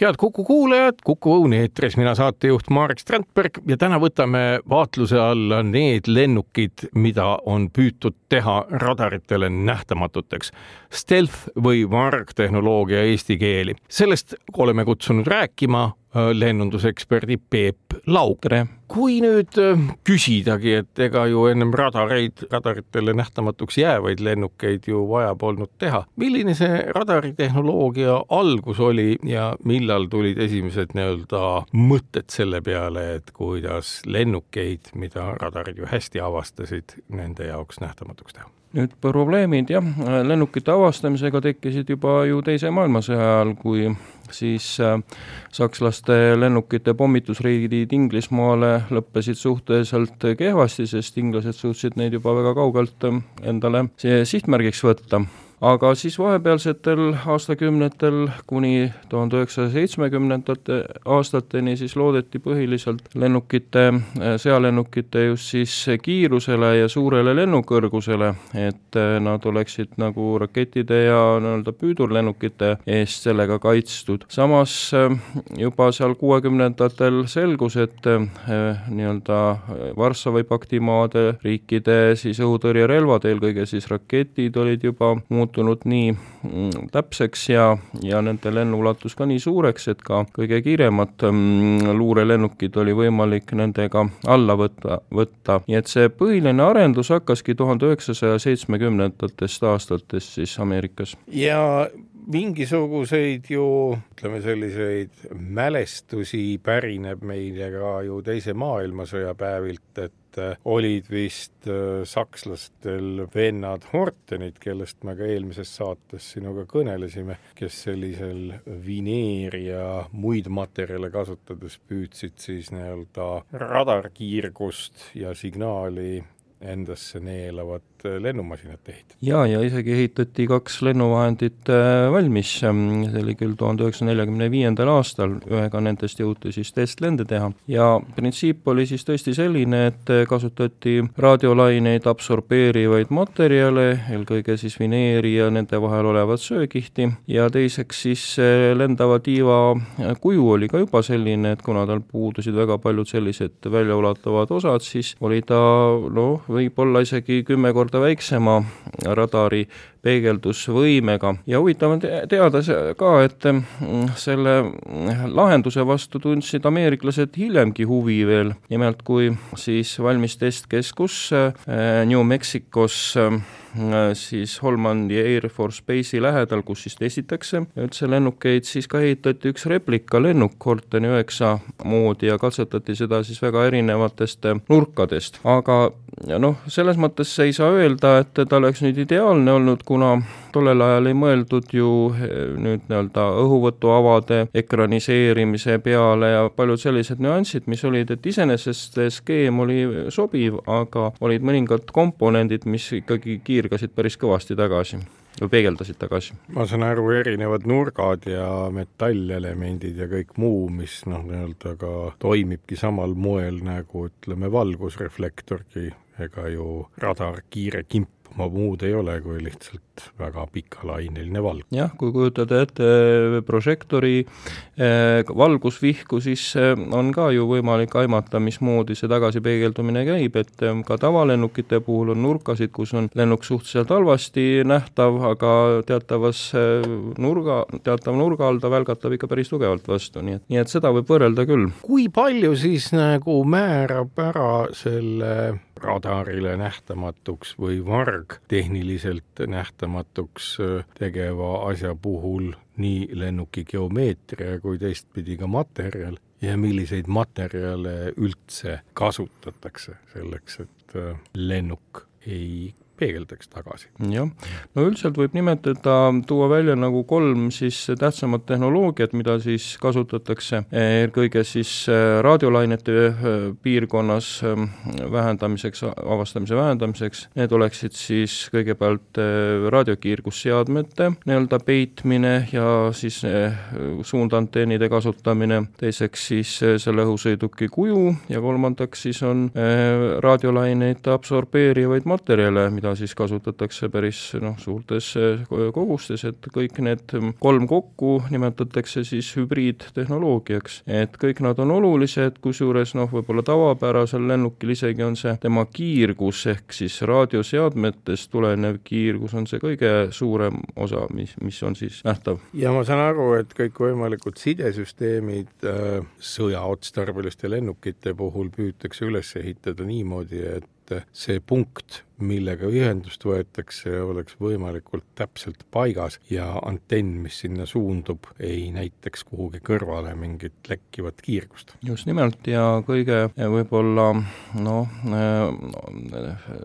head Kuku kuulajad, Kuku Õuni eetris mina saatejuht Marek Strandberg ja täna võtame vaatluse alla need lennukid, mida on püütud teha radaritele nähtamatuteks. Stealth või vargtehnoloogia eesti keeli. sellest oleme kutsunud rääkima lennunduseksperdi Peep Laugre. kui nüüd äh, küsidagi, et ega ju ennem radareid, radaritele nähtamatuks jäävaid lennukeid ju vaja polnud teha, milline see radaritehnoloogia algus oli ja millal tulid esimesed nii-öelda mõtted selle peale, et kuidas lennukeid, mida radarid ju hästi avastasid, nende jaoks nähtamatuks teha? Nüüd probleemid jah, lennukite avastamisega tekkisid juba ju Teise maailmasõja ajal, kui siis äh, sakslaste lennukite pommitusreidid Inglismaale lõppesid suhteliselt kehvasti, sest inglased suutsid neid juba väga kaugelt äh, endale sihtmärgiks võtta aga siis vahepealsetel aastakümnetel kuni tuhande üheksasaja seitsmekümnendate aastateni siis loodeti põhiliselt lennukite, sõjalennukite just siis kiirusele ja suurele lennukõrgusele, et nad oleksid nagu rakettide ja nii-öelda püüdurlennukite eest sellega kaitstud. samas juba seal kuuekümnendatel selgus, et nii-öelda Varssavi pakti maade riikide siis õhutõrjerelvad, eelkõige siis raketid olid juba muutunud muutunud nii mm, täpseks ja, ja nende lennuulatus ka nii suureks, et ka kõige kiiremad mm, luurelennukid oli võimalik nendega alla võtta, võtta. nii et see põhiline arendus hakkaski tuhande üheksasaja seitsmekümnendatest aastatest siis Ameerikas. ja mingisuguseid ju ütleme, selliseid mälestusi pärineb meile ka ju Teise maailmasõja päevilt, et et äh, olid vist äh, sakslastel vennad Hortenid, kellest me ka eelmises saates sinuga kõnelesime, kes sellisel vineeri ja muid materjale kasutades püüdsid siis nii-öelda radarkiirgust ja signaali endasse neelavat äh, lennumasinat ehitada. jaa, ja isegi ehitati kaks lennuvahendit äh, valmis, ähm, see oli küll tuhande üheksasaja neljakümne viiendal aastal, ühega nendest jõuti siis testlende teha. Ja printsiip oli siis tõesti selline, et äh, kasutati raadiolaineid absorbeerivaid materjale, eelkõige siis vineeri ja nende vahel olevat söökihti, ja teiseks siis lendava tiiva kuju oli ka juba selline, et kuna tal puudusid väga paljud sellised väljaulatuvad osad, siis oli ta noh, võib-olla isegi kümme korda väiksema radari peegeldusvõimega. Ja huvitav on teada ka, et mm, selle lahenduse vastu tundsid ameeriklased hiljemgi huvi veel, nimelt kui siis valmis testkeskus äh, New Mexicos äh, siis Holmandi Air Force Base'i lähedal, kus siis testitakse üldse lennukeid, siis ka ehitati üks replikaalennuk Hortoni üheksa moodi ja katsetati seda siis väga erinevatest nurkadest, aga noh, selles mõttes ei saa öelda, et ta oleks nüüd ideaalne olnud, kuna tollel ajal ei mõeldud ju eh, nüüd nii-öelda õhuvõtuavade ekraniseerimise peale ja paljud sellised nüansid, mis olid, et iseenesest see skeem oli sobiv, aga olid mõningad komponendid, mis ikkagi kiirgasid päris kõvasti tagasi või peegeldasid tagasi. ma saan aru, erinevad nurgad ja metallelemendid ja kõik muu, mis noh, nii-öelda ka toimibki samal moel nagu ütleme, valgusreflektorgi, ega ju radar kiire kimp muud ei ole kui lihtsalt väga pikalaineline valg. jah, kui kujutada ette prožektori eh, valgusvihku, siis eh, on ka ju võimalik aimata, mismoodi see tagasipeegeldumine käib, et eh, ka tavalennukite puhul on nurkasid, kus on lennuk suhteliselt halvasti nähtav, aga teatavas nurga, teatava nurga all ta välgatab ikka päris tugevalt vastu, nii et, nii et seda võib võrrelda küll. kui palju siis nagu määrab ära selle radarile nähtamatuks või vargtehniliselt nähtamatuks äh, tegeva asja puhul nii lennuki geomeetria kui teistpidi ka materjal ja milliseid materjale üldse kasutatakse selleks, et äh, lennuk ei peegeldaks tagasi. jah, no üldiselt võib nimetada, tuua välja nagu kolm siis tähtsamat tehnoloogiat, mida siis kasutatakse eelkõige siis äh, raadiolainete äh, piirkonnas vähendamiseks, avastamise vähendamiseks, need oleksid siis kõigepealt raadiokiirgusseadmete nii-öelda peitmine ja siis suundantennide kasutamine, teiseks siis selle õhusõiduki kuju ja kolmandaks siis on raadiolaineid absorbeerivaid materjale, mida siis kasutatakse päris noh, suurtes kogustes, et kõik need kolm kokku nimetatakse siis hübriidtehnoloogiaks. et kõik nad on olulised, kusjuures noh, võib-olla tavapärasel lennukil isegi on see tema kiirgus, ehk siis raadioseadmetest tulenev kiirgus on see kõige suurem osa, mis, mis on siis nähtav. ja ma saan aru, et kõikvõimalikud sidesüsteemid äh, sõjaotstarbeliste lennukite puhul püütakse üles ehitada niimoodi, et see punkt millega ühendust võetakse, oleks võimalikult täpselt paigas ja antenn, mis sinna suundub, ei näitaks kuhugi kõrvale mingit lekkivat kiirgust. just nimelt ja kõige võib-olla noh,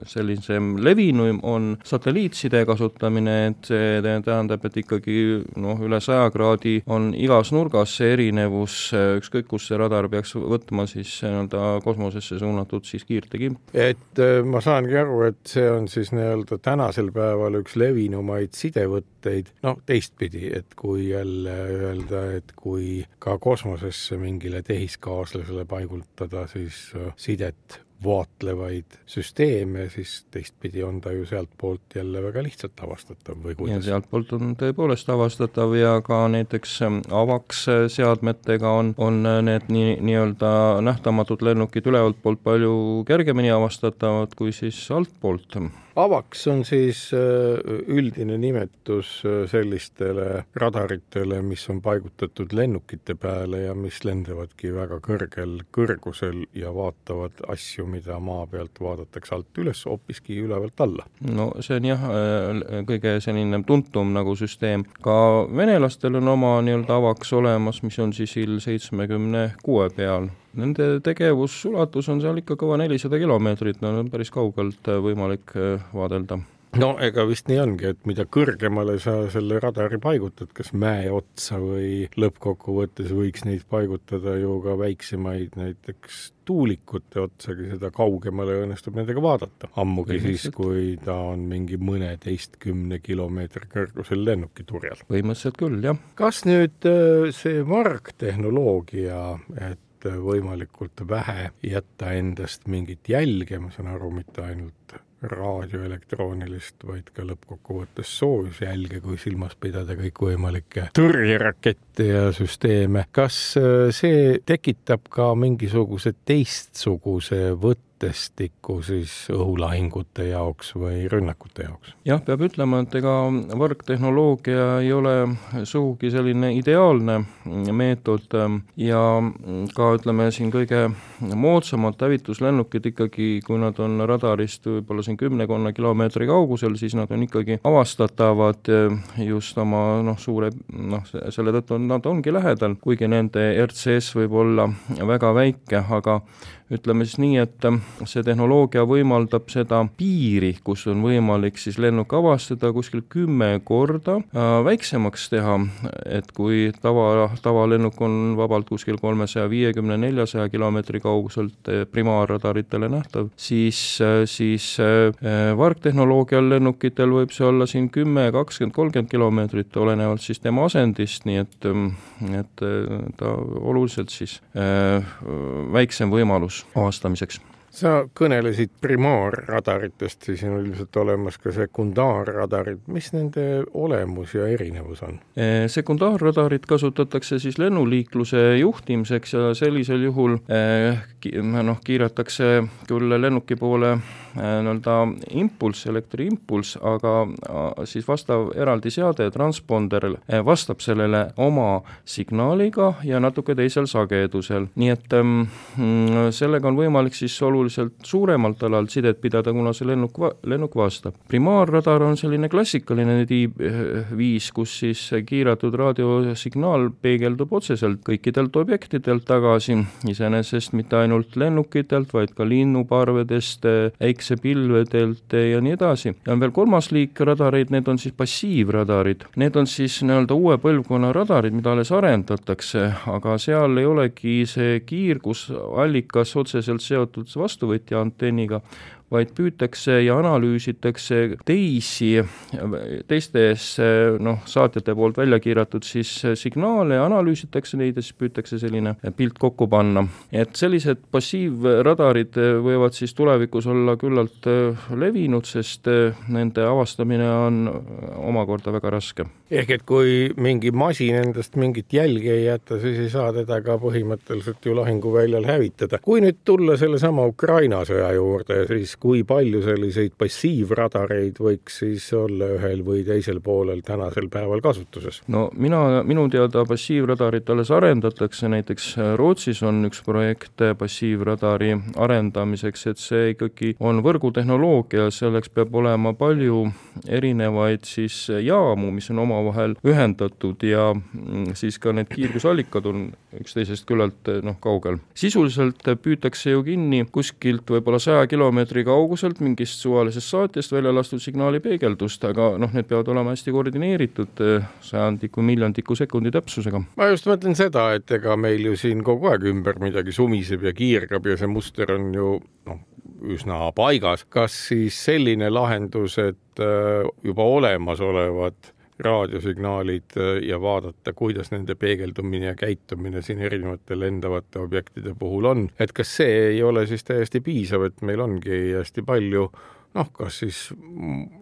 sellisem levinum on satelliitside kasutamine, et see tähendab, et ikkagi noh, üle saja kraadi on igas nurgas see erinevus, ükskõik kus see radar peaks võtma siis nii-öelda kosmosesse suunatud siis kiirtekimp. et äh, ma saangi aru, et see on siis nii-öelda tänasel päeval üks levinumaid sidevõtteid, noh teistpidi, et kui jälle öelda, et kui ka kosmosesse mingile tehiskaaslasele paigutada siis äh, sidet vaatlevaid süsteeme, siis teistpidi on ta ju sealtpoolt jälle väga lihtsalt avastatav või kuidas? sealtpoolt on tõepoolest avastatav ja ka näiteks ähm, AVAX seadmetega on, on äh, need nii, nii-öelda nähtamatud lennukid ülevalt poolt palju kergemini avastatavad kui siis altpoolt avaks on siis äh, üldine nimetus äh, sellistele radaritele, mis on paigutatud lennukite peale ja mis lendavadki väga kõrgel kõrgusel ja vaatavad asju, mida maa pealt vaadatakse alt üles, hoopiski ülevalt alla. no see on jah, äh, kõige selline tuntum nagu süsteem, ka venelastel on oma nii-öelda avaks olemas, mis on siis IL seitsmekümne kuue peal. Nende tegevusulatus on seal ikka kõva nelisada kilomeetrit, no on päris kaugelt äh, võimalik äh, vaadelda no ega vist nii ongi, et mida kõrgemale sa selle radari paigutad, kas mäe otsa või lõppkokkuvõttes võiks neid paigutada ju ka väiksemaid näiteks tuulikute otsagi, seda kaugemale õnnestub nendega vaadata. ammugi siis, kui ta on mingi mõneteistkümne kilomeetri kõrgusel lennukiturjal. põhimõtteliselt küll, jah. kas nüüd äh, see vargtehnoloogia, et et võimalikult vähe jätta endast mingit jälge, ma saan aru, mitte ainult raadioelektroonilist, vaid ka lõppkokkuvõttes soojusjälge, kui silmas pidada kõikvõimalikke tõrjerakette ja süsteeme. kas äh, see tekitab ka mingisuguse teistsuguse võtte mõtestikku siis õhulahingute jaoks või rünnakute jaoks? jah, peab ütlema, et ega võrktehnoloogia ei ole sugugi selline ideaalne meetod ja ka ütleme siin kõige moodsamad hävituslennukid ikkagi, kui nad on radarist võib-olla siin kümnekonna kilomeetri kaugusel, siis nad on ikkagi avastatavad just oma noh, suure noh, selle tõttu nad ongi lähedal, kuigi nende RCS võib olla väga väike, aga ütleme siis nii, et äh, see tehnoloogia võimaldab seda piiri, kus on võimalik siis lennuk avastada, kuskil kümme korda äh, väiksemaks teha, et kui tava, tavalennuk on vabalt kuskil kolmesaja viiekümne, neljasaja kilomeetri kauguselt äh, primaarradaritele nähtav, siis, siis vargtehnoloogial lennukitel võib see olla siin kümme, kakskümmend, kolmkümmend kilomeetrit, olenevalt siis tema asendist, nii et, et ta oluliselt siis väiksem võimalus avastamiseks sa kõnelesid primaarradaritest, siis on ilmselt olemas ka sekundaarradarid, mis nende olemus ja erinevus on? Sekundaarradarit kasutatakse siis lennuliikluse juhtimiseks ja sellisel juhul noh, kiiratakse küll lennuki poole nii-öelda impulss, elektriimpulss, aga siis vastav eraldi seade, transponder, vastab sellele oma signaaliga ja natuke teisel sagedusel, nii et mm, sellega on võimalik siis oluliselt suuremalt alalt sidet pidada, kuna see lennuk, lennuk vastab. primaarradar on selline klassikaline viis, kus siis kiiratud raadiosignaal peegeldub otseselt kõikidelt objektidelt tagasi, iseenesest mitte ainult lennukitelt, vaid ka linnuparvedest, päiksepilvedelt ja nii edasi. ja on veel kolmas liik radareid, need on siis passiivradarid. Need on siis nii-öelda uue põlvkonna radarid, mida alles arendatakse, aga seal ei olegi see kiirgusallikas otseselt seotud vastuvõtja antenniga, vaid püütakse ja analüüsitakse teisi, teistes noh, saatjate poolt välja kiiratud siis signaale, analüüsitakse neid ja siis püütakse selline pilt kokku panna. et sellised passiivradarid võivad siis tulevikus olla küllalt levinud, sest nende avastamine on omakorda väga raske. Ehk et kui mingi masin endast mingit jälgi ei jäta, siis ei saa teda ka põhimõtteliselt ju lahinguväljal hävitada. kui nüüd tulla sellesama Ukraina sõja juurde, siis kui palju selliseid passiivradareid võiks siis olla ühel või teisel poolel tänasel päeval kasutuses? no mina, minu teada passiivradarit alles arendatakse, näiteks Rootsis on üks projekt passiivradari arendamiseks, et see ikkagi on võrgutehnoloogia, selleks peab olema palju erinevaid siis jaamu, mis on omavahel ühendatud ja mm, siis ka need kiirgusallikad on üksteisest küllalt noh, kaugel. sisuliselt püütakse ju kinni kuskilt võib-olla saja kilomeetri kauguselt mingist suvalisest saatjast välja lastud signaali peegeldust, aga noh, need peavad olema hästi koordineeritud eh, sajandiku, miljondiku sekundi täpsusega. ma just mõtlen seda, et ega meil ju siin kogu aeg ümber midagi sumiseb ja kiirgab ja see muster on ju noh, üsna paigas. kas siis selline lahendus, et eh, juba olemasolevad raadiosignaalid äh, ja vaadata, kuidas nende peegeldumine ja käitumine siin erinevate lendavate objektide puhul on. et kas see ei ole siis täiesti piisav, et meil ongi hästi palju noh, kas siis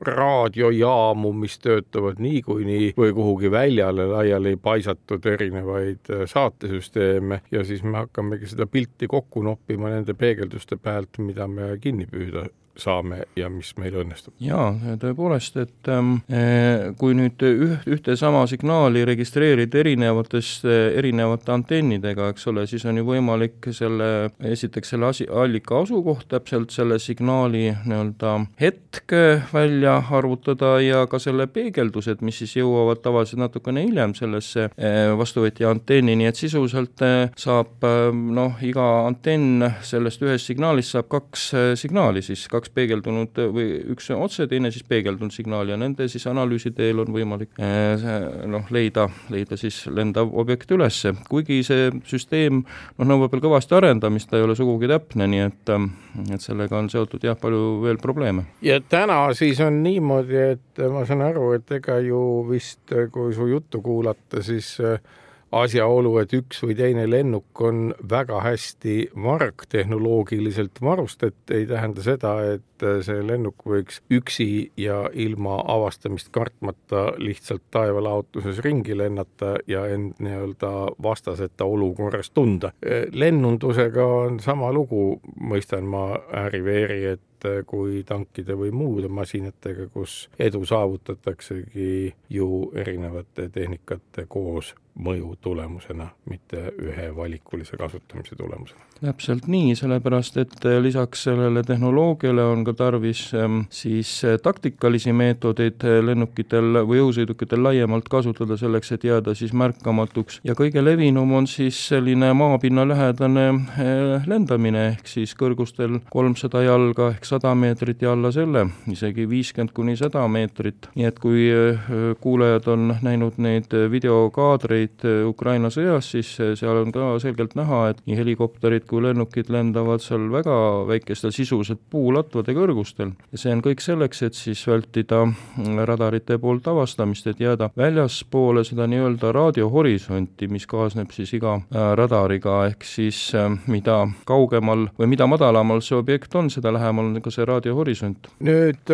raadiojaamu, mis töötavad niikuinii või kuhugi väljale laiali paisatud erinevaid äh, saatesüsteeme ja siis me hakkamegi seda pilti kokku noppima nende peegelduste pealt, mida me kinni püüda saame ja mis meil õnnestub. jaa, tõepoolest, et ähm, eh, kui nüüd üht, ühte sama signaali registreerida erinevatest, erinevate antennidega, eks ole, siis on ju võimalik selle, esiteks selle asi, allika asukoht, täpselt selle signaali nii-öelda hetk välja arvutada ja ka selle peegeldused, mis siis jõuavad tavaliselt natukene hiljem sellesse eh, vastuvõtja antenni, nii et sisuliselt eh, saab noh, iga antenn sellest ühest signaalist saab kaks signaali siis, kaks kaks peegeldunud või üks otse, teine siis peegeldunud signaal ja nende siis analüüsi teel on võimalik eh, noh, leida, leida siis lendav objekt üles, kuigi see süsteem noh, nõuab veel kõvasti arendamist, ta ei ole sugugi täpne, nii et, et sellega on seotud jah, palju veel probleeme. ja täna siis on niimoodi, et ma saan aru, et ega ju vist, kui su juttu kuulata, siis äh, asjaolu, et üks või teine lennuk on väga hästi vargtehnoloogiliselt varustatud, ei tähenda seda, et see lennuk võiks üksi ja ilma avastamist kartmata lihtsalt taevalaotuses ringi lennata ja end nii-öelda vastaseta olukorras tunda. lennundusega on sama lugu, mõistan ma ääri-veeri, et kui tankide või muude masinatega, kus edu saavutataksegi ju erinevate tehnikate koos mõju tulemusena, mitte ühe valikulise kasutamise tulemusena. täpselt nii, sellepärast et äh, lisaks sellele tehnoloogiale on ka tarvis ähm, siis äh, taktikalisi meetodeid äh, lennukitel või õhusõidukitel laiemalt kasutada selleks, et jääda siis märkamatuks ja kõige levinum on siis selline maapinnalähedane lendamine, ehk siis kõrgustel kolmsada jalga ehk sada meetrit ja alla selle, isegi viiskümmend kuni sada meetrit, nii et kui kuulajad on näinud neid videokaadreid, olid äh, Ukraina sõjas, siis äh, seal on ka selgelt näha, et nii helikopterid kui lennukid lendavad seal väga väikestel sisuliselt puulatvade kõrgustel see on kõik selleks, et siis vältida mm, radarite poolt avastamist, et jääda väljaspoole seda nii-öelda raadiohorisonti, mis kaasneb siis iga äh, radariga, ehk siis mida kaugemal või mida madalamal see objekt on, seda lähemal on ka see raadiohorisont. nüüd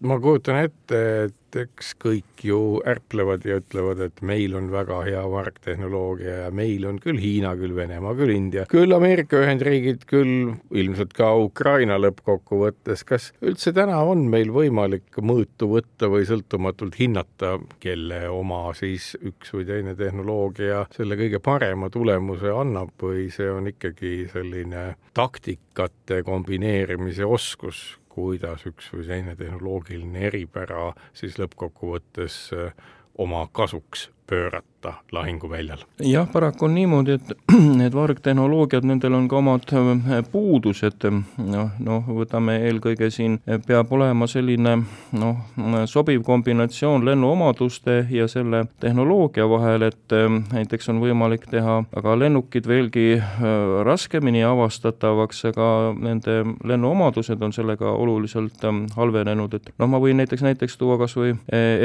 ma kujutan ette, et eks kõik ju ärplevad ja ütlevad, et meil on väga hea vargtehnoloogia ja meil on küll Hiina, küll Venemaa, küll India, küll Ameerika Ühendriigid, küll ilmselt ka Ukraina lõppkokkuvõttes. kas üldse täna on meil võimalik mõõtu võtta või sõltumatult hinnata, kelle oma siis üks või teine tehnoloogia selle kõige parema tulemuse annab või see on ikkagi selline taktikate kombineerimise oskus, kuidas üks või teine tehnoloogiline eripära siis lõppkokkuvõttes äh, oma kasuks pöörata lahinguväljal. jah, paraku on niimoodi, et need vargtehnoloogiad, nendel on ka omad äh, puudused, noh, noh, võtame eelkõige siin, peab olema selline noh, sobiv kombinatsioon lennuomaduste ja selle tehnoloogia vahel, et äh, näiteks on võimalik teha aga lennukid veelgi äh, raskemini avastatavaks, aga nende lennuomadused on sellega oluliselt halvenenud, et noh, ma võin näiteks näiteks tuua kas või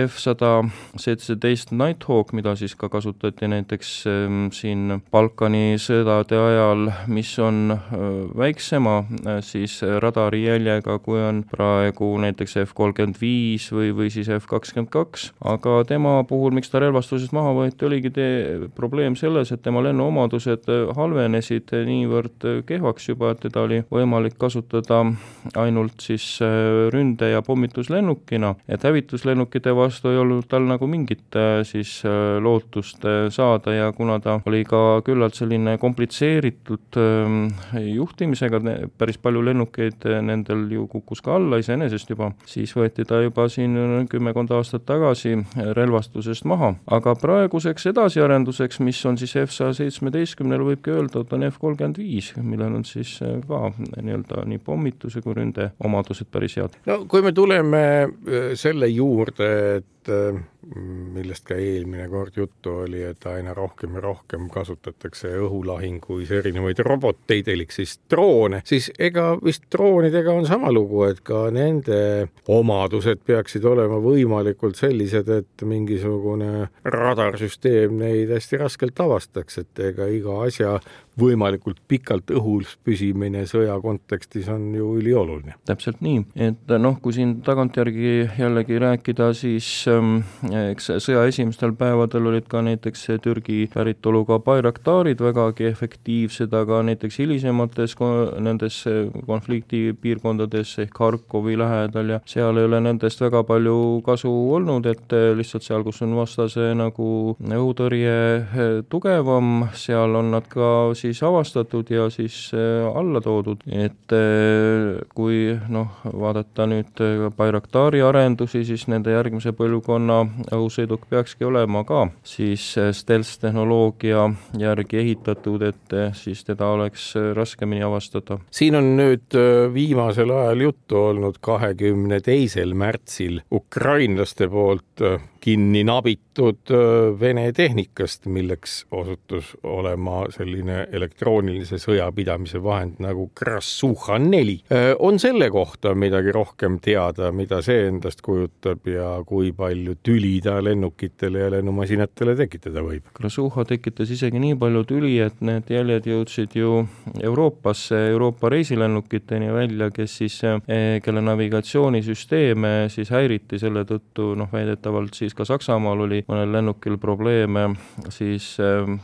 F sada seitseteist Nighthawk, mida siis ka kasutati näiteks ähm, siin Balkani sõdade ajal, mis on äh, väiksema äh, siis radarijäljega, kui on praegu näiteks F kolmkümmend viis või, või siis F kakskümmend kaks, aga tema puhul, miks ta relvastusest maha võeti, oligi tee, probleem selles, et tema lennuomadused äh, halvenesid niivõrd kehvaks juba, et teda oli võimalik kasutada ainult siis ründe- ja pommituslennukina, et hävituslennukite vastu ei olnud tal nagu mingit siis lootust äh, saada ja kuna ta oli ka küllalt selline komplitseeritud ähm, juhtimisega, päris palju lennukeid äh, nendel ju kukkus ka alla iseenesest juba, siis võeti ta juba siin kümmekond aastat tagasi relvastusest maha. aga praeguseks edasiarenduseks, mis on siis F saja seitsmeteistkümnel, võibki öelda, et on F kolmkümmend viis, millel on siis äh, ka nii-öelda nii pommituse kui ründe omadused päris head. no kui me tuleme selle juurde, et millest ka eelmine kord juttu oli, et aina rohkem ja rohkem kasutatakse õhulahinguis erinevaid roboteid, elik siis droone, siis ega vist droonidega on sama lugu, et ka nende omadused peaksid olema võimalikult sellised, et mingisugune radarsüsteem neid hästi raskelt avastaks, et ega iga asja võimalikult pikalt õhus püsimine sõja kontekstis on ju ülioluline. täpselt nii, et noh, kui siin tagantjärgi jällegi rääkida, siis ähm, eks sõja esimestel päevadel olid ka näiteks Türgi päritoluga Bayraktarid vägagi efektiivsed, aga näiteks hilisemates nendes konfliktipiirkondades ehk Harkovi lähedal ja seal ei ole nendest väga palju kasu olnud, et lihtsalt seal, kus on vastase nagu õhutõrje tugevam, seal on nad ka siis avastatud ja siis eh, alla toodud, et eh, kui noh, vaadata nüüd Bayraktari arendusi, siis nende järgmise põlvkonna õhusõiduk peakski olema ka siis eh, stealth-tehnoloogia järgi ehitatud, et siis teda oleks raskemini avastada. siin on nüüd viimasel ajal juttu olnud kahekümne teisel märtsil ukrainlaste poolt kinni nabitud Vene tehnikast, milleks osutus olema selline elektroonilise sõjapidamise vahend nagu Krassuha neli. on selle kohta midagi rohkem teada, mida see endast kujutab ja kui palju tüli ta lennukitele ja lennumasinatele tekitada võib? Krassuha tekitas isegi nii palju tüli, et need jäljed jõudsid ju Euroopasse, Euroopa reisilennukiteni välja, kes siis, kelle navigatsioonisüsteeme siis häiriti selle tõttu, noh, väidetavalt siis ka Saksamaal oli mõnel lennukil probleeme siis ähm,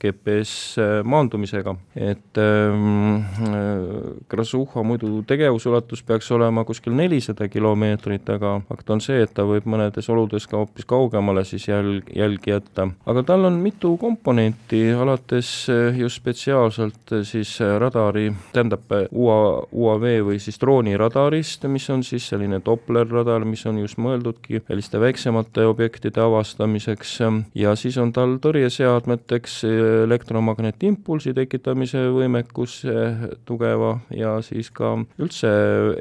GPS äh, maandumisega, et ähm, äh, Krasuha muidu tegevusulatus peaks olema kuskil nelisada kilomeetrit, aga fakt on see, et ta võib mõnedes oludes ka hoopis kaugemale siis jälg, jälgi jätta. aga tal on mitu komponenti, alates äh, just spetsiaalselt siis radari, tähendab UA, UAV või siis drooniradarist, mis on siis selline Doppler radar, mis on just mõeldudki selliste väiksemate objektide avastamiseks ja siis on tal tõrjeseadmeteks elektromagnetiimpulsi tekitamise võimekus tugeva ja siis ka üldse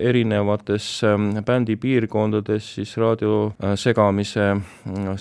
erinevates bändi piirkondades siis raadio segamise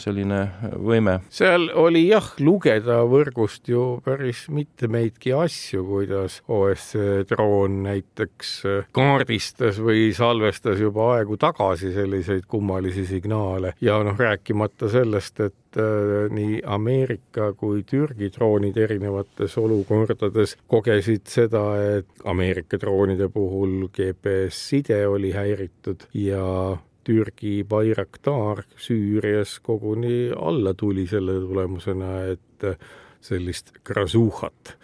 selline võime. seal oli jah, lugeda võrgust ju päris mitmeidki asju, kuidas OSCE droon näiteks kaardistas või salvestas juba aegu tagasi selliseid kummalisi signaale ja noh, rääkis rääkimata sellest, et äh, nii Ameerika kui Türgi droonid erinevates olukordades kogesid seda, et Ameerika droonide puhul GPS-side oli häiritud ja Türgi Bayraktar Süürias koguni alla tuli selle tulemusena, et sellist krasuhat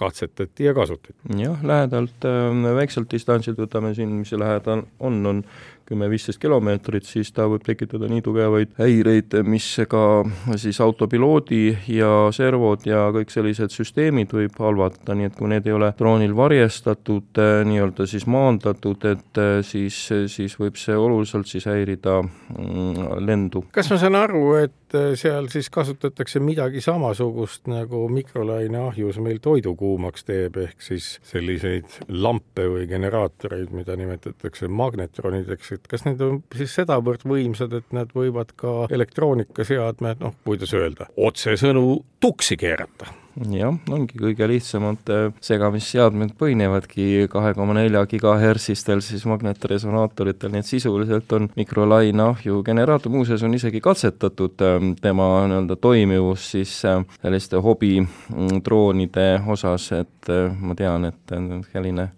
katsetati ja kasutati. jah, lähedalt äh,, väikselt distantsilt võtame siin, mis lähedal on, on kümme-viisteist kilomeetrit, siis ta võib tekitada nii tugevaid häireid, mis ka siis autopiloodi ja servod ja kõik sellised süsteemid võib halvata, nii et kui need ei ole droonil varjestatud, nii-öelda siis maandatud, et siis, siis võib see oluliselt siis häirida mm, lendu. kas ma saan aru, et seal siis kasutatakse midagi samasugust, nagu mikrolaineahjus meil toidu kuumaks teeb, ehk siis selliseid lampe või generaatoreid, mida nimetatakse magnetronideks, et kas need on siis sedavõrd võimsad, et nad võivad ka elektroonikaseadmed, noh, kuidas öelda, otsesõnu tuksi keerata jah, ongi kõige lihtsamad äh, segamisseadmed põhinevadki kahe koma nelja gigahertsistel siis magnetresonaatoritel, nii et sisuliselt on mikrolaineahju generaator, muuseas on isegi katsetatud ähm, tema nii-öelda toimivus siis äh, selliste hobidroonide mm, osas, et äh, ma tean, et selline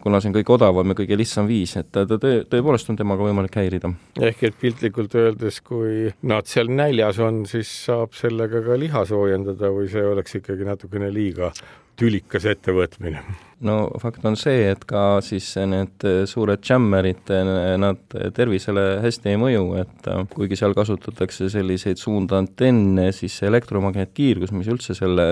kuna see on kõige odavam ja kõige lihtsam viis, et ta töö, tõepoolest on temaga võimalik häirida. ehk et piltlikult öeldes, kui nad seal näljas on, siis saab sellega ka liha soojendada või see oleks ikkagi natukene liiga tülikas ettevõtmine no fakt on see, et ka siis need suured jammerid, nad tervisele hästi ei mõju, et kuigi seal kasutatakse selliseid suundantenne, siis see elektromagnetkiirgus, mis üldse selle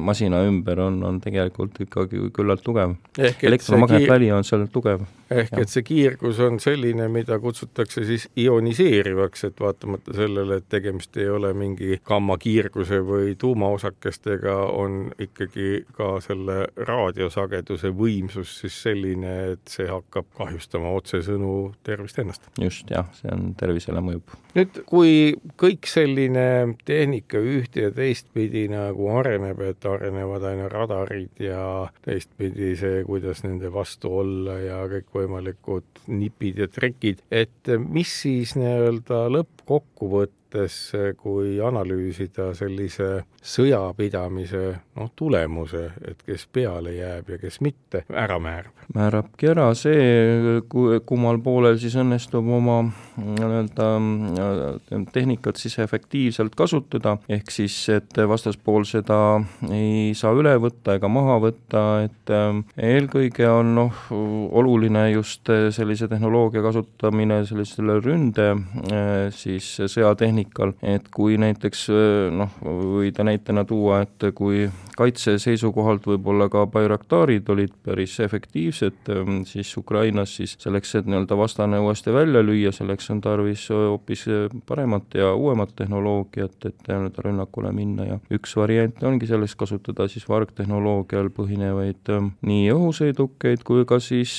masina ümber on, on tegelikult ikkagi küllalt tugev. elektromagnetväli on seal tugev. ehk ja. et see kiirgus on selline, mida kutsutakse siis ioniseerivaks, et vaatamata sellele, et tegemist ei ole mingi gammakiirguse või tuumaosakestega, on ikkagi ka selle raadiosageduse sageduse võimsus siis selline, et see hakkab kahjustama otsesõnu tervist ennast. just, jah, see on, tervisele mõjub. nüüd, kui kõik selline tehnika ühte ja teistpidi nagu areneb, et arenevad aina radarid ja teistpidi see, kuidas nende vastu olla ja kõikvõimalikud nipid ja trikid, et mis siis nii-öelda lõppkokkuvõttes mõttes, kui analüüsida sellise sõjapidamise noh, tulemuse, et kes peale jääb ja kes mitte, ära määrab? määrabki ära see, kummal poolel siis õnnestub oma nii-öelda äh, tehnikat siis efektiivselt kasutada, ehk siis, et vastaspool seda ei saa üle võtta ega maha võtta, et äh, eelkõige on noh, oluline just sellise tehnoloogia kasutamine sellisele ründe äh, siis sõjatehnikale, tehnikal, et kui näiteks noh, võida näitena tuua, et kui kaitse seisukohalt võib-olla ka Bayraktaarid olid päris efektiivsed siis Ukrainas, siis selleks, et nii-öelda vastane uuesti välja lüüa, selleks on tarvis hoopis paremat ja uuemat tehnoloogiat, et nii-öelda rünnakule minna ja üks variant ongi selleks kasutada siis vargtehnoloogial põhinevaid nii õhusõidukeid kui ka siis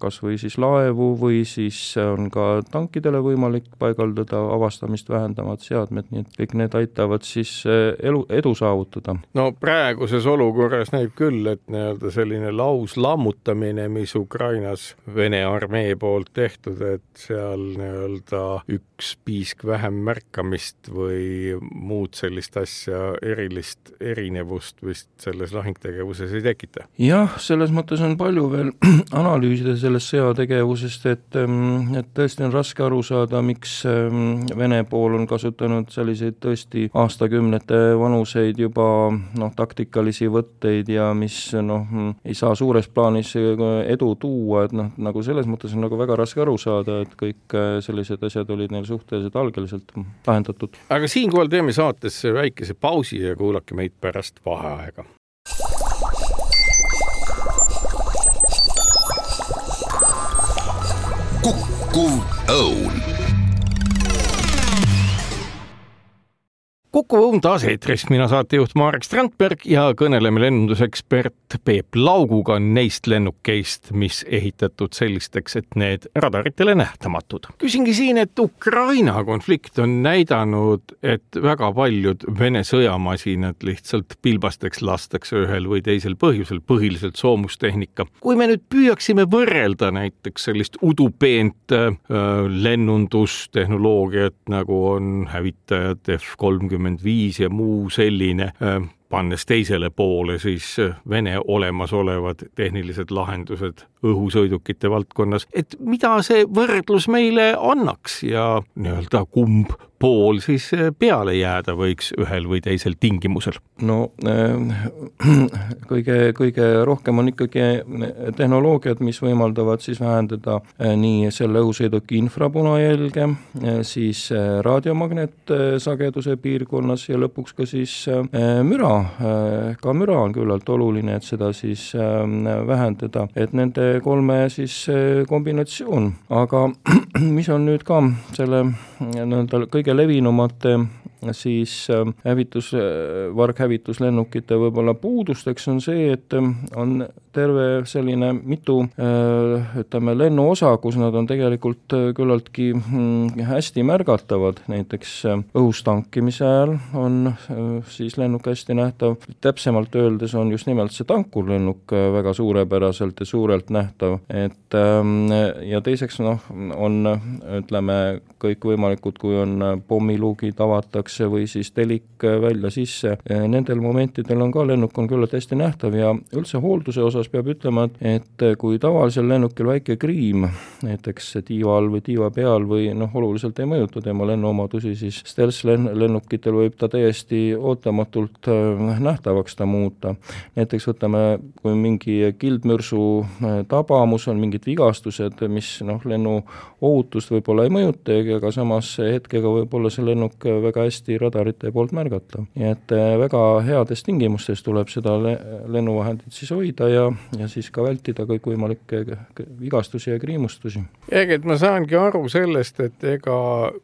kas või siis laevu või siis on ka tankidele võimalik paigaldada avastamist vähendavad seadmed, nii et kõik need aitavad siis eh, elu, edu saavutada. no praeguses olukorras näib küll, et nii-öelda selline lauslammutamine, mis Ukrainas Vene armee poolt tehtud, et seal nii-öelda üks piisk vähem märkamist või muud sellist asja, erilist erinevust vist selles lahingtegevuses ei tekita? jah, selles mõttes on palju veel analüüsida sellest sõjategevusest, et, mm, et tõesti on raske aru saada, miks mm, Vene pool on kasutanud selliseid tõesti aastakümnete vanuseid juba noh, taktikalisi võtteid ja mis noh, ei saa suures plaanis edu tuua, et noh, nagu selles mõttes on nagu väga raske aru saada, et kõik sellised asjad olid neil suhteliselt algeliselt lahendatud. aga siinkohal teeme saatesse väikese pausi ja kuulake meid pärast vaheaega. kukkuv õun kuku Õun taas eetris, mina saatejuht Marek Strandberg ja kõneleme lennundusekspert Peep Lauguga neist lennukeist, mis ehitatud sellisteks, et need radaritele nähtamatud. küsingi siin, et Ukraina konflikt on näidanud, et väga paljud Vene sõjamasinad lihtsalt pilbasteks lastakse ühel või teisel põhjusel, põhiliselt soomustehnika. kui me nüüd püüaksime võrrelda näiteks sellist udupeent äh, lennundustehnoloogiat, nagu on hävitajad F kolmkümmend kakskümmend viis ja muu selline, pannes teisele poole siis Vene olemasolevad tehnilised lahendused õhusõidukite valdkonnas, et mida see võrdlus meile annaks ja nii-öelda kumb pool siis eh, peale jääda võiks ühel või teisel tingimusel? no äh, kõige, kõige rohkem on ikkagi tehnoloogiad, mis võimaldavad siis vähendada äh, nii selle õhusõiduki infrapunajälge, siis raadiomagnetsageduse piirkonnas ja lõpuks ka siis müra, ka müra on küllalt oluline, et seda siis vähendada, et nende kolme siis kombinatsioon, aga mis on nüüd ka selle nii-öelda kõige levinumate siis äh, hävitus, äh, varghävituslennukite võib-olla puudusteks on see, et äh, on terve selline mitu ütleme, lennuosa, kus nad on tegelikult küllaltki mm, hästi märgatavad, näiteks õhus tankimise ajal on siis lennuk hästi nähtav, täpsemalt öeldes on just nimelt see tankurlennuk väga suurepäraselt ja suurelt nähtav, et ähm, ja teiseks noh, on ütleme, kõikvõimalikud, kui on pommiluugid avatakse või siis telik välja-sisse, nendel momentidel on ka lennuk on küllalt hästi nähtav ja üldse hoolduse osas peab ütlema, et kui tavalisel lennukil väike kriim näiteks tiiva all või tiiva peal või noh, oluliselt ei mõjuta tema lennuomadusi, siis stealth-lennukitel võib ta täiesti ootamatult äh, nähtavaks ta muuta. näiteks võtame, kui mingi kildmürsu äh, tabamus on, mingid vigastused, mis noh, lennu ohutust võib-olla ei mõjuta, aga samas hetkega võib olla see lennuk väga hästi radarite poolt märgatav. nii et äh, väga heades tingimustes tuleb seda le lennuvahendit siis hoida ja, ja siis ka vältida kõikvõimalikke vigastusi ja kriimustusi. Eget, ma saangi aru sellest, et ega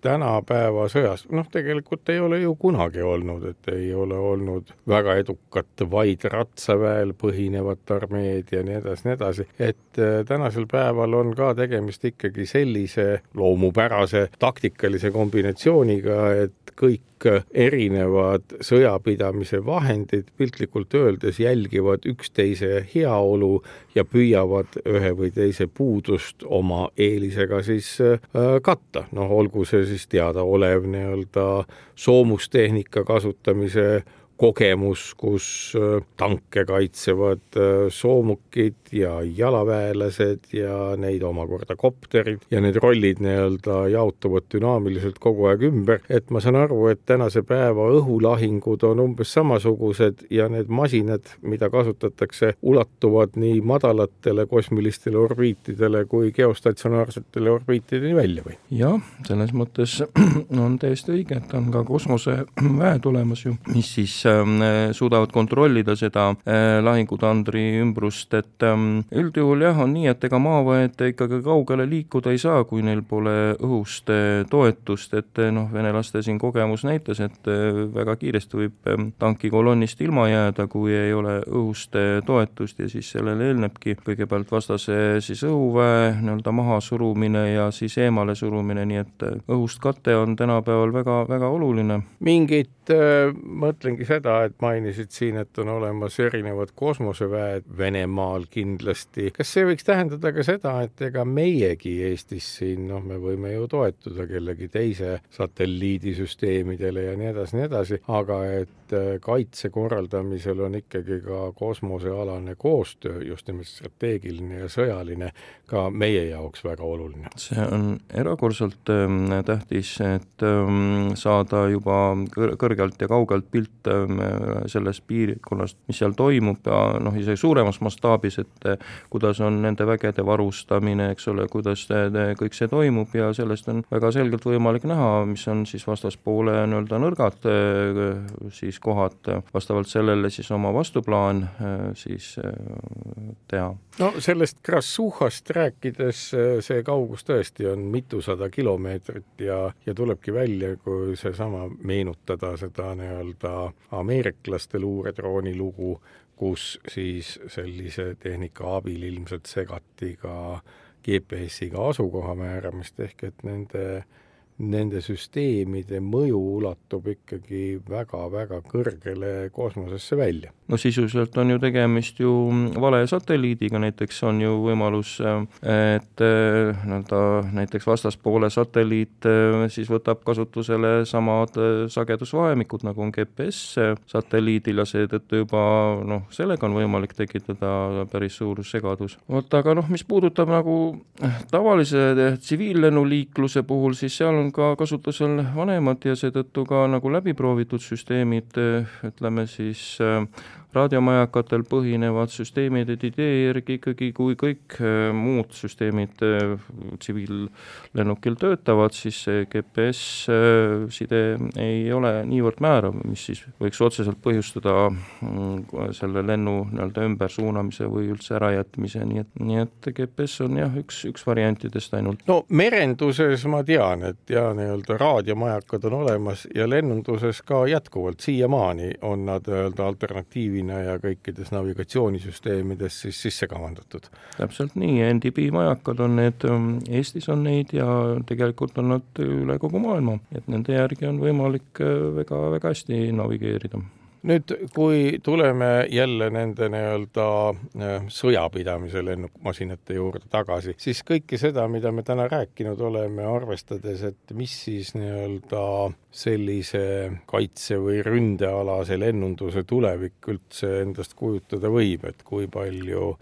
tänapäeva sõjas, noh, tegelikult ei ole ju kunagi olnud, et ei ole olnud väga edukat vaid ratsaväel põhinevat armeed ja nii edasi, nii edasi, et äh, tänasel päeval on ka tegemist ikkagi sellise loomupärase taktikalise kombinatsiooniga, et kõik erinevad sõjapidamise vahendid piltlikult öeldes jälgivad üksteise heaolu ja püüavad ühe või teise puudust oma eelisega siis äh, katta, noh, olgu see siis teadaolev nii-öelda soomustehnika kasutamise kogemus, kus äh, tanke kaitsevad äh, soomukid ja jalaväelased ja neid omakorda kopterid ja need rollid nii-öelda jaotuvad dünaamiliselt kogu aeg ümber, et ma saan aru, et tänase päeva õhulahingud on umbes samasugused ja need masinad, mida kasutatakse, ulatuvad nii madalatele kosmilistele orbiitidele kui geostatsionaarsetele orbiitideni välja või? jah, selles mõttes on täiesti õige, et on ka kosmoseväed olemas ju, mis siis Äh, suudavad kontrollida seda äh, lahingutandri ümbrust, et ähm, üldjuhul jah, on nii, et ega maaväed ikkagi kaugele liikuda ei saa, kui neil pole õhust äh, toetust, et noh, venelaste siin kogemus näitas, et väga kiiresti võib ähm, tankikolonnist ilma jääda, kui ei ole õhust toetust ja siis sellele eelnebki kõigepealt vastase siis õhuväe nii-öelda mahasurumine ja siis eemale surumine, nii et õhust kate on tänapäeval väga, väga oluline. mingit, mõtlengi seda, et mainisid siin, et on olemas erinevad kosmoseväed Venemaal kindlasti. kas see võiks tähendada ka seda, et ega meiegi Eestis siin, noh, me võime ju toetuda kellegi teise satelliidisüsteemidele ja nii edasi, nii edasi, aga et äh, kaitse korraldamisel on ikkagi ka kosmosealane koostöö, just nimelt strateegiline ja sõjaline, ka meie jaoks väga oluline. see on erakordselt ähm, tähtis, et ähm, saada juba kõrgelt ja kaugelt pilt ähm, sellest piirkonnast, mis seal toimub ja noh, isegi suuremas mastaabis, et eh, kuidas on nende vägede varustamine, eks ole, kuidas kõik see toimub ja sellest on väga selgelt võimalik näha, mis on siis vastaspoole nii-öelda nõrgad eh, siis kohad, vastavalt sellele siis oma vastuplaan eh, siis teha. no sellest Krassuhast rääkides, see kaugus tõesti on mitusada kilomeetrit ja, ja tulebki välja, kui seesama meenutada seda nii-öelda ameeriklaste luuredrooni lugu, kus siis sellise tehnika abil ilmselt segati ka GPS-iga asukoha määramist, ehk et nende nende süsteemide mõju ulatub ikkagi väga-väga kõrgele kosmosesse välja. no sisuliselt on ju tegemist ju vale satelliidiga, näiteks on ju võimalus, et nii-öelda näiteks vastaspoole satelliit siis võtab kasutusele samad sagedusvahemikud, nagu on GPS satelliidil ja seetõttu juba noh, sellega on võimalik tekitada päris suur segadus. vot aga noh, mis puudutab nagu tavalise tsiviillennuliikluse puhul, siis seal on ka kasutusel vanemad ja seetõttu ka nagu läbiproovitud süsteemid, ütleme siis raadiomajakatel põhinevad süsteemid, et idee järgi ikkagi, kui kõik äh, muud süsteemid äh, tsiviillennukil töötavad, siis see GPS-side äh, ei ole niivõrd määrav, mis siis võiks otseselt põhjustada mm, selle lennu nii-öelda ümbersuunamise või üldse ärajätmise, nii et, nii et GPS on jah, üks, üks variantidest ainult. no merenduses ma tean, et ja nii-öelda raadiomajakad on olemas ja lennunduses ka jätkuvalt siiamaani on nad nii-öelda alternatiivi juhina ja kõikides navigatsioonisüsteemides siis sisse kavandatud. täpselt nii, NDB majakad on need, ähm, Eestis on neid ja tegelikult on nad üle kogu maailma, et nende järgi on võimalik väga-väga äh, hästi navigeerida nüüd, kui tuleme jälle nende nii-öelda äh, sõjapidamise lennukmasinate juurde tagasi, siis kõike seda, mida me täna rääkinud oleme, arvestades, et mis siis nii-öelda sellise kaitse- või ründealase lennunduse tulevik üldse endast kujutada võib, et kui palju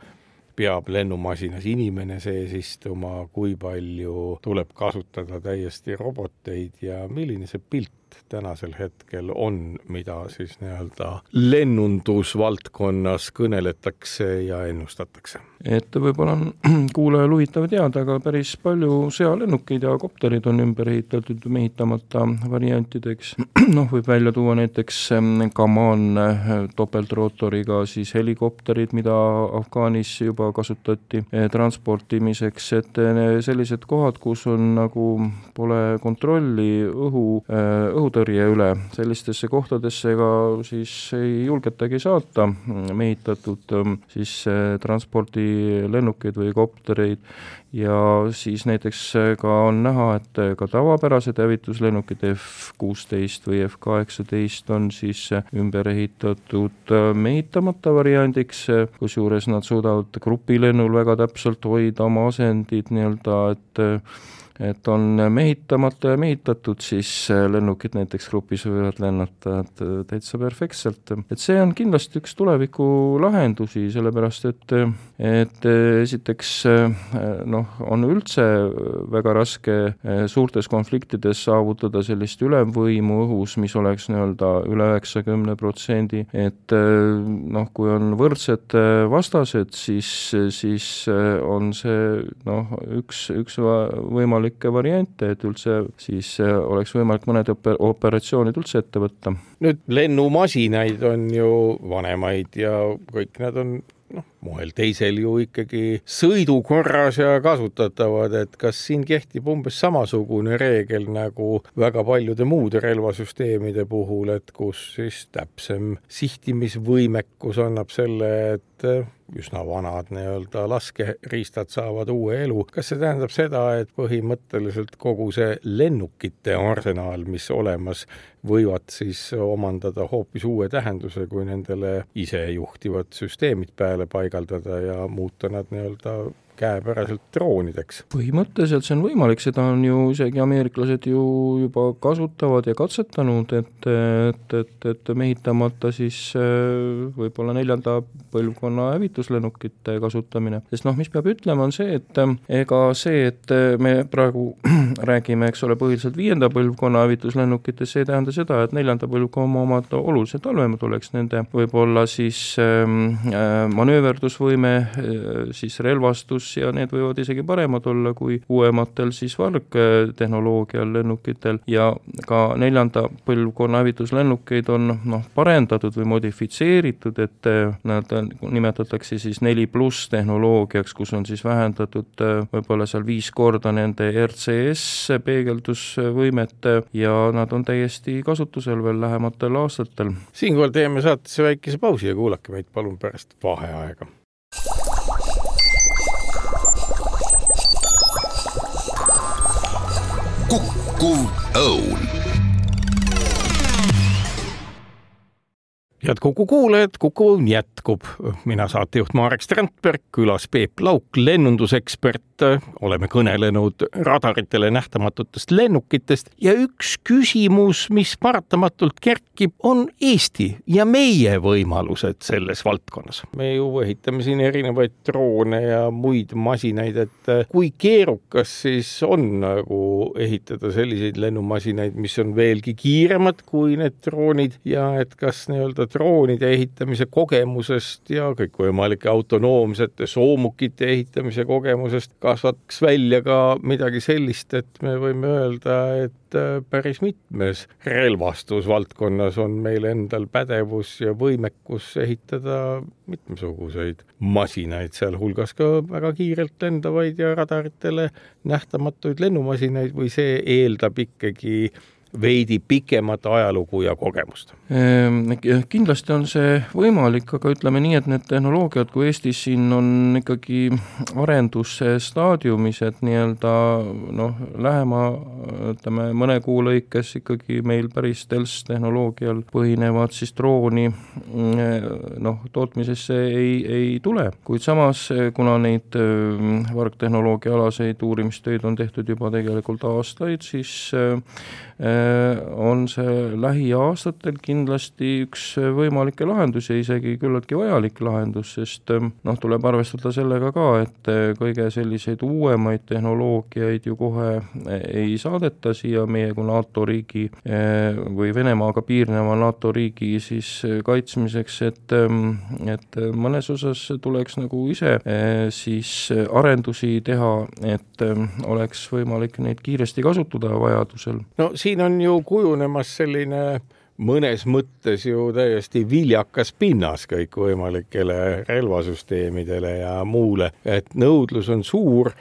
peab lennumasinas inimene sees istuma, kui palju tuleb kasutada täiesti roboteid ja milline see pilt tänasel hetkel on, mida siis nii-öelda lennundusvaldkonnas kõneletakse ja ennustatakse? Et võib-olla on kuulajal huvitav teada, aga päris palju sõjalennukeid ja kopterid on ümber ehitatud mehitamata variantideks. noh, võib välja tuua näiteks Kaman eh, topeltrootoriga siis helikopterid, mida Afgaanis juba kasutati eh, transportimiseks, et eh, sellised kohad, kus on nagu, pole kontrolli õhu, õhutõrje üle, sellistesse kohtadesse ka siis ei julgetagi saata mehitatud ähm, siis äh, transpordilennukeid või koptereid. Ja siis näiteks äh, ka on näha, et äh, ka tavapärased hävituslennukid F kuusteist või F kaheksateist on siis ümber ehitatud mehitamata variandiks, kusjuures nad suudavad grupilennul väga täpselt hoida oma asendid nii-öelda, et et on mehitamata ja mehitatud, siis äh, lennukid näiteks grupis võivad lennata äh, täitsa perfektselt. et see on kindlasti üks tuleviku lahendusi, sellepärast et, et äh, esiteks noh, on üldse väga raske suurtes konfliktides saavutada sellist ülemvõimu õhus, mis oleks nii-öelda üle üheksakümne protsendi, et noh, kui on võrdsed vastased, siis, siis on see noh, üks, üks võimalik võimalikke variante, et üldse siis äh, oleks võimalik mõned oper-, operatsioonid üldse ette võtta. nüüd lennumasinaid on ju vanemaid ja kõik nad on noh, moel teisel ju ikkagi sõidukorras ja kasutatavad, et kas siin kehtib umbes samasugune reegel nagu väga paljude muude relvasüsteemide puhul, et kus siis täpsem sihtimisvõimekus annab selle, et üsna vanad nii-öelda laskeriistad saavad uue elu. kas see tähendab seda, et põhimõtteliselt kogu see lennukite arsenaal, mis olemas, võivad siis omandada hoopis uue tähenduse, kui nendele isejuhtivad süsteemid peale paigaldada ja muuta nad nii-öelda käepäraselt droonideks? põhimõtteliselt see on võimalik, seda on ju isegi ameeriklased ju juba kasutavad ja katsetanud, et, et, et, et mehitamata siis äh, võib-olla neljanda põlvkonna hävituslennukite kasutamine. sest noh, mis peab ütlema, on see, et äh, ega see, et äh, me praegu räägime, eks ole, põhiliselt viienda põlvkonna hävituslennukitest, see ei tähenda seda, et neljanda põlvkonna omad oluliselt halvemad oleks, nende võib-olla siis ähm, äh, manööverdusvõime äh,, siis relvastus, kus ja need võivad isegi paremad olla kui uuematel siis vargtehnoloogial lennukitel ja ka neljanda põlvkonna hävituslennukeid on noh, parendatud või modifitseeritud, et nad nimetatakse siis neli pluss tehnoloogiaks, kus on siis vähendatud võib-olla seal viis korda nende RCS peegeldusvõimet ja nad on täiesti kasutusel veel lähematel aastatel. siinkohal teeme saatesse väikese pausi ja kuulake meid palun pärast vaheaega. Kukkuv õun head Kuku kuulajad, Kuku jätkub. mina saatejuht Marek Strandberg, külas Peep Lauk, lennundusekspert. oleme kõnelenud radaritele nähtamatutest lennukitest ja üks küsimus, mis paratamatult kerkib, on Eesti ja meie võimalused selles valdkonnas. me ju ehitame siin erinevaid droone ja muid masinaid, et kui keerukas siis on nagu ehitada selliseid lennumasinaid, mis on veelgi kiiremad kui need droonid ja et kas nii-öelda droonide ehitamise kogemusest ja kõikvõimalike autonoomsete soomukite ehitamise kogemusest kasvaks välja ka midagi sellist, et me võime öelda, et äh, päris mitmes relvastusvaldkonnas on meil endal pädevus ja võimekus ehitada mitmesuguseid masinaid, sealhulgas ka väga kiirelt lendavaid ja radaritele nähtamatuid lennumasinaid või see eeldab ikkagi veidi pikemat ajalugu ja kogemust? Ehm, kindlasti on see võimalik, aga ütleme nii, et need tehnoloogiad, kui Eestis siin on ikkagi arendusstaadiumis, et nii-öelda noh, lähema ütleme, mõne kuu lõikes ikkagi meil päris stealth tehnoloogial põhinevad siis drooni noh, tootmisesse ei, ei tule, kuid samas, kuna neid ehm, vargtehnoloogia alaseid uurimistöid on tehtud juba tegelikult aastaid, siis on see lähiaastatel kindlasti üks võimalikke lahendusi isegi küllaltki vajalik lahendus, sest ähm, noh, tuleb arvestada sellega ka, et äh, kõige selliseid uuemaid tehnoloogiaid ju kohe äh, ei saadeta siia meie kui NATO riigi või Venemaaga piirneva NATO riigi siis kaitsmiseks, et, ähm, et mõnes osas tuleks nagu ise siis arendusi teha, et ähm, oleks võimalik neid kiiresti kasutada vajadusel. no siin siin on ju kujunemas selline mõnes mõttes ju täiesti viljakas pinnas kõikvõimalikele relvasüsteemidele ja muule, et nõudlus on suur,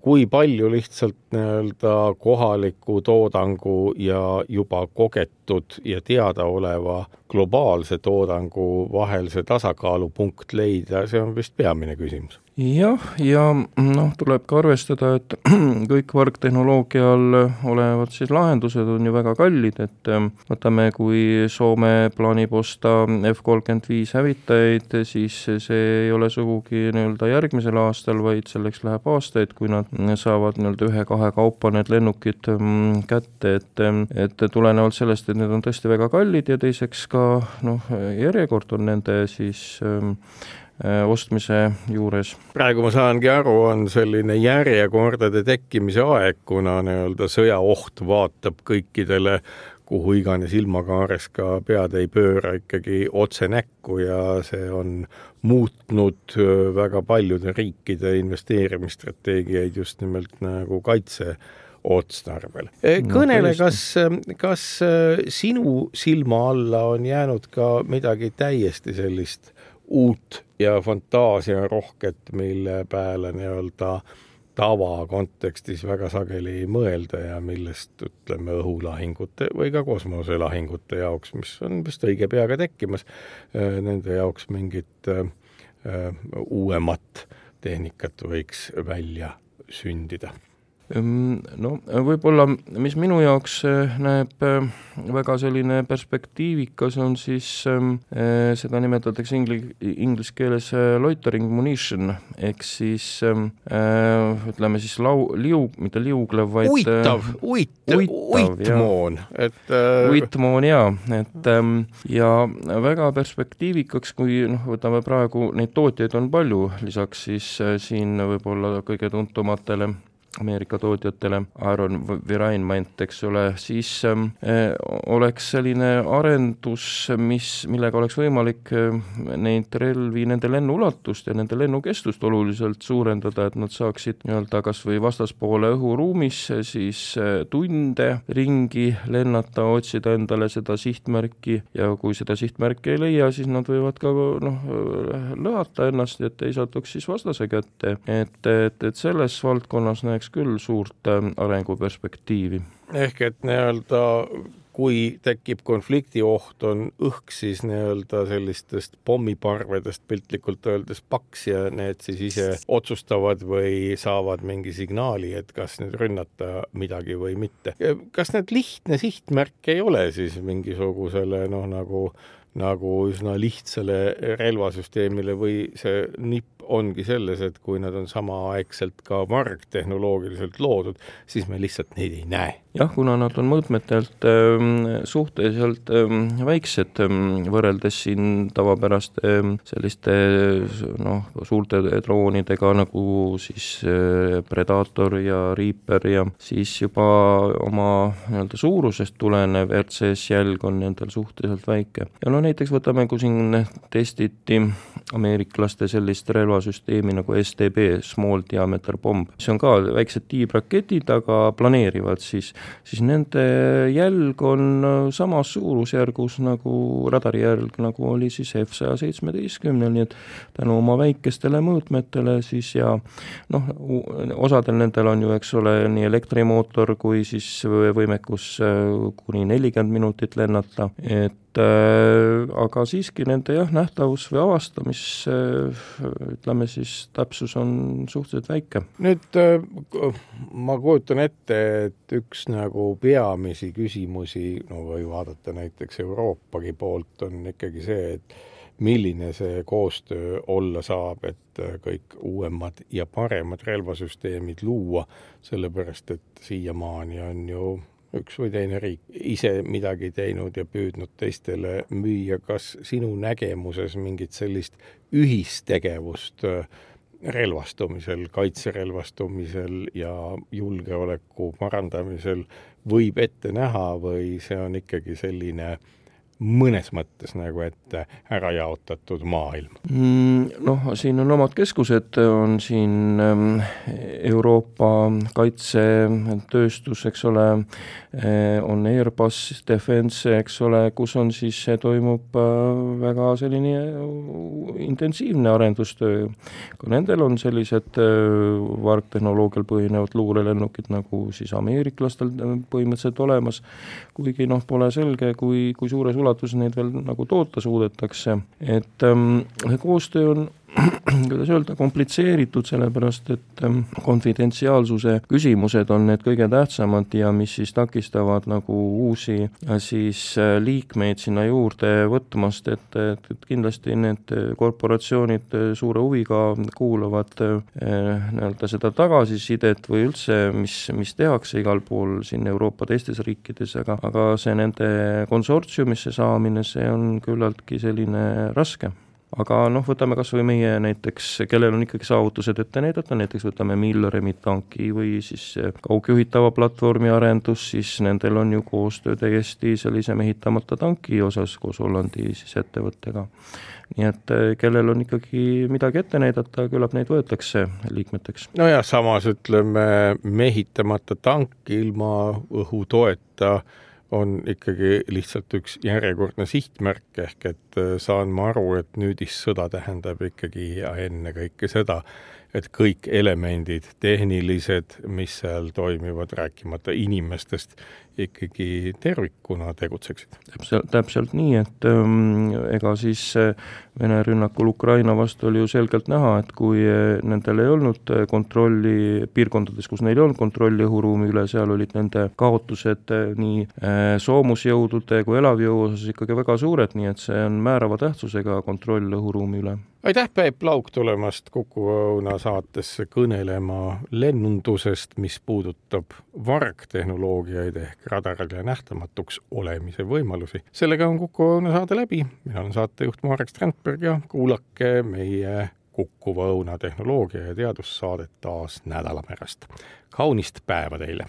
kui palju lihtsalt nii-öelda kohaliku toodangu ja juba kogetud ja teadaoleva globaalse toodangu vahel see tasakaalupunkt leida, see on vist peamine küsimus jah, ja noh, tuleb ka arvestada, et kõik vargtehnoloogia all olevad siis lahendused on ju väga kallid, et ähm, võtame, kui Soome plaanib osta F kolmkümmend viis hävitajaid, siis see ei ole sugugi nii-öelda järgmisel aastal, vaid selleks läheb aastaid, kui nad saavad nii-öelda ühe-kahe kaupa need lennukid ähm, kätte, et ähm, et tulenevalt sellest, et need on tõesti väga kallid ja teiseks ka noh, järjekord on nende siis ostmise juures. praegu ma saangi aru, on selline järjekordade tekkimise aeg, kuna nii-öelda sõjaoht vaatab kõikidele kuhu iganes ilmakaares ka pead ei pööra ikkagi otse näkku ja see on muutnud äh, väga paljude riikide investeerimisstrateegiaid just nimelt nagu kaitse otstarbel. Äh, kõnele, kas, kas sinu silma alla on jäänud ka midagi täiesti sellist uut ja fantaasiarohket, mille peale nii-öelda tavakontekstis väga sageli ei mõelda ja millest ütleme õhulahingute või ka kosmoselahingute jaoks, mis on vist õige pea ka tekkimas, äh, nende jaoks mingit äh, äh, uuemat tehnikat võiks välja sündida no võib-olla, mis minu jaoks eh, näeb eh, väga selline perspektiivikas, on siis eh, seda nimetatakse ingli-, inglise keeles loitering munition ehk siis ütleme siis lau-, liu-, mitte liuglev, vaid uitav, uit-, uitmoon, et uitmoon jaa, et ja väga perspektiivikaks, kui noh, võtame praegu, neid tootjaid on palju, lisaks siis siin võib-olla kõige tuntumatele Ameerika tootjatele, Aaron Virainmant, eks ole, siis äh, oleks selline arendus, mis, millega oleks võimalik äh, neid relvi, nende lennuulatust ja nende lennukestust oluliselt suurendada, et nad saaksid nii-öelda kas või vastaspoole õhuruumis siis äh, tunde ringi lennata, otsida endale seda sihtmärki. Ja kui seda sihtmärki ei leia, siis nad võivad ka noh, lõhata ennast, et ei satuks siis vastase kätte, et, et, et selles valdkonnas näeks näeks küll suurt ähm, arenguperspektiivi. ehk et nii-öelda kui tekib konfliktioht, on õhk siis nii-öelda sellistest pommiparvedest piltlikult öeldes paks ja need siis ise otsustavad või saavad mingi signaali, et kas nüüd rünnata midagi või mitte. kas need lihtne sihtmärk ei ole siis mingisugusele noh, nagu nagu üsna lihtsale relvasüsteemile või see nipp ongi selles, et kui nad on samaaegselt ka vargtehnoloogiliselt loodud, siis me lihtsalt neid ei näe. Jah, kuna nad on mõõtmetelt ähm, suhteliselt ähm, väiksed ähm, võrreldes siin tavapäraste selliste noh, suurte droonidega nagu siis Predator ja Reaper ja siis juba oma nii-öelda suurusest tulenev RCS jälg on nendel suhteliselt väike. ja no näiteks võtame, kui siin testiti ameeriklaste sellist relva relvasüsteemi nagu STB, Small Diameter Bomb. see on ka väiksed tiibraketid, aga planeerivad siis, siis nende jälg on samas suurusjärgus nagu radarijälg, nagu oli siis F saja seitsmeteistkümnel, nii et tänu oma väikestele mõõtmetele siis ja noh, osadel nendel on ju, eks ole, nii elektrimootor kui siis võimekus kuni nelikümmend minutit lennata, et äh, aga siiski nende jah, nähtavus või avastamis äh, ütleme siis, täpsus on suhteliselt väike. nüüd äh, ma kujutan ette, et üks nagu peamisi küsimusi, no või vaadata näiteks Euroopagi poolt, on ikkagi see, et milline see koostöö olla saab, et kõik uuemad ja paremad relvasüsteemid luua, sellepärast et siiamaani on ju üks või teine riik ise midagi teinud ja püüdnud teistele müüa, kas sinu nägemuses mingit sellist ühistegevust äh, relvastumisel, kaitserelvastumisel ja julgeoleku parandamisel võib ette näha või see on ikkagi selline äh, mõnes mõttes nagu ette ära jaotatud maailm mm,? Noh, siin on omad keskused, on siin ähm, Euroopa kaitsetööstus, eks ole, äh, on Airbus Defense, eks ole, kus on siis, toimub äh, väga selline äh, intensiivne arendustöö. ka nendel on sellised vargtehnoloogial põhinevad luurelennukid, nagu siis ameeriklastel põhimõtteliselt olemas, kuigi noh, pole selge, kui, kui suures ulatuses ulatuses neid veel nagu toota suudetakse, et ähm, koostöö on kuidas öelda, komplitseeritud, sellepärast et ähm, konfidentsiaalsuse küsimused on need kõige tähtsamad ja mis siis takistavad nagu uusi äh, siis äh, liikmeid sinna juurde võtmast, et, et, et kindlasti need korporatsioonid äh, suure huviga kuulavad nii-öelda seda tagasisidet või üldse, mis, mis tehakse igal pool siin Euroopa teistes riikides, aga, aga see nende konsortsiumisse saamine, see on küllaltki selline raske aga noh, võtame kas või meie näiteks, kellel on ikkagi saavutused ette näidata, näiteks võtame Milleremi tanki või siis kaugjuhitava platvormi arendus, siis nendel on ju koostöö täiesti sellise mehitamata tanki osas koos Hollandi siis ettevõttega. nii et eh, kellel on ikkagi midagi ette näidata, küllap neid võetakse liikmeteks. nojah, samas ütleme, mehitamata tank ilma õhutoeta on ikkagi lihtsalt üks järjekordne sihtmärk, ehk et äh, saan ma aru, et nüüdissõda tähendab ikkagi ennekõike seda, et kõik elemendid, tehnilised, mis seal toimivad, rääkimata inimestest, ikkagi tervikuna tegutseksid. täpselt, täpselt nii, et ähm, ega siis äh, Vene rünnakul Ukraina vastu oli ju selgelt näha, et kui äh, nendel ei olnud äh, kontrolli piirkondades, kus neil ei olnud kontrolli õhuruumi üle, seal olid nende kaotused nii äh, soomusjõudude kui elavjõu osas ikkagi väga suured, nii et see on määrava tähtsusega kontroll õhuruumi üle aitäh, Peep Lauk tulemast Kuku Õuna saatesse kõnelema lennundusest, mis puudutab vargtehnoloogiaid ehk radarile nähtamatuks olemise võimalusi. sellega on Kuku Õuna saade läbi, mina olen saatejuht Marek Strandberg ja kuulake meie Kukuva Õuna tehnoloogia ja teadussaadet taas nädala pärast. kaunist päeva teile!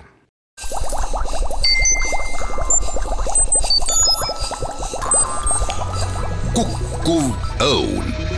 kukkuv õun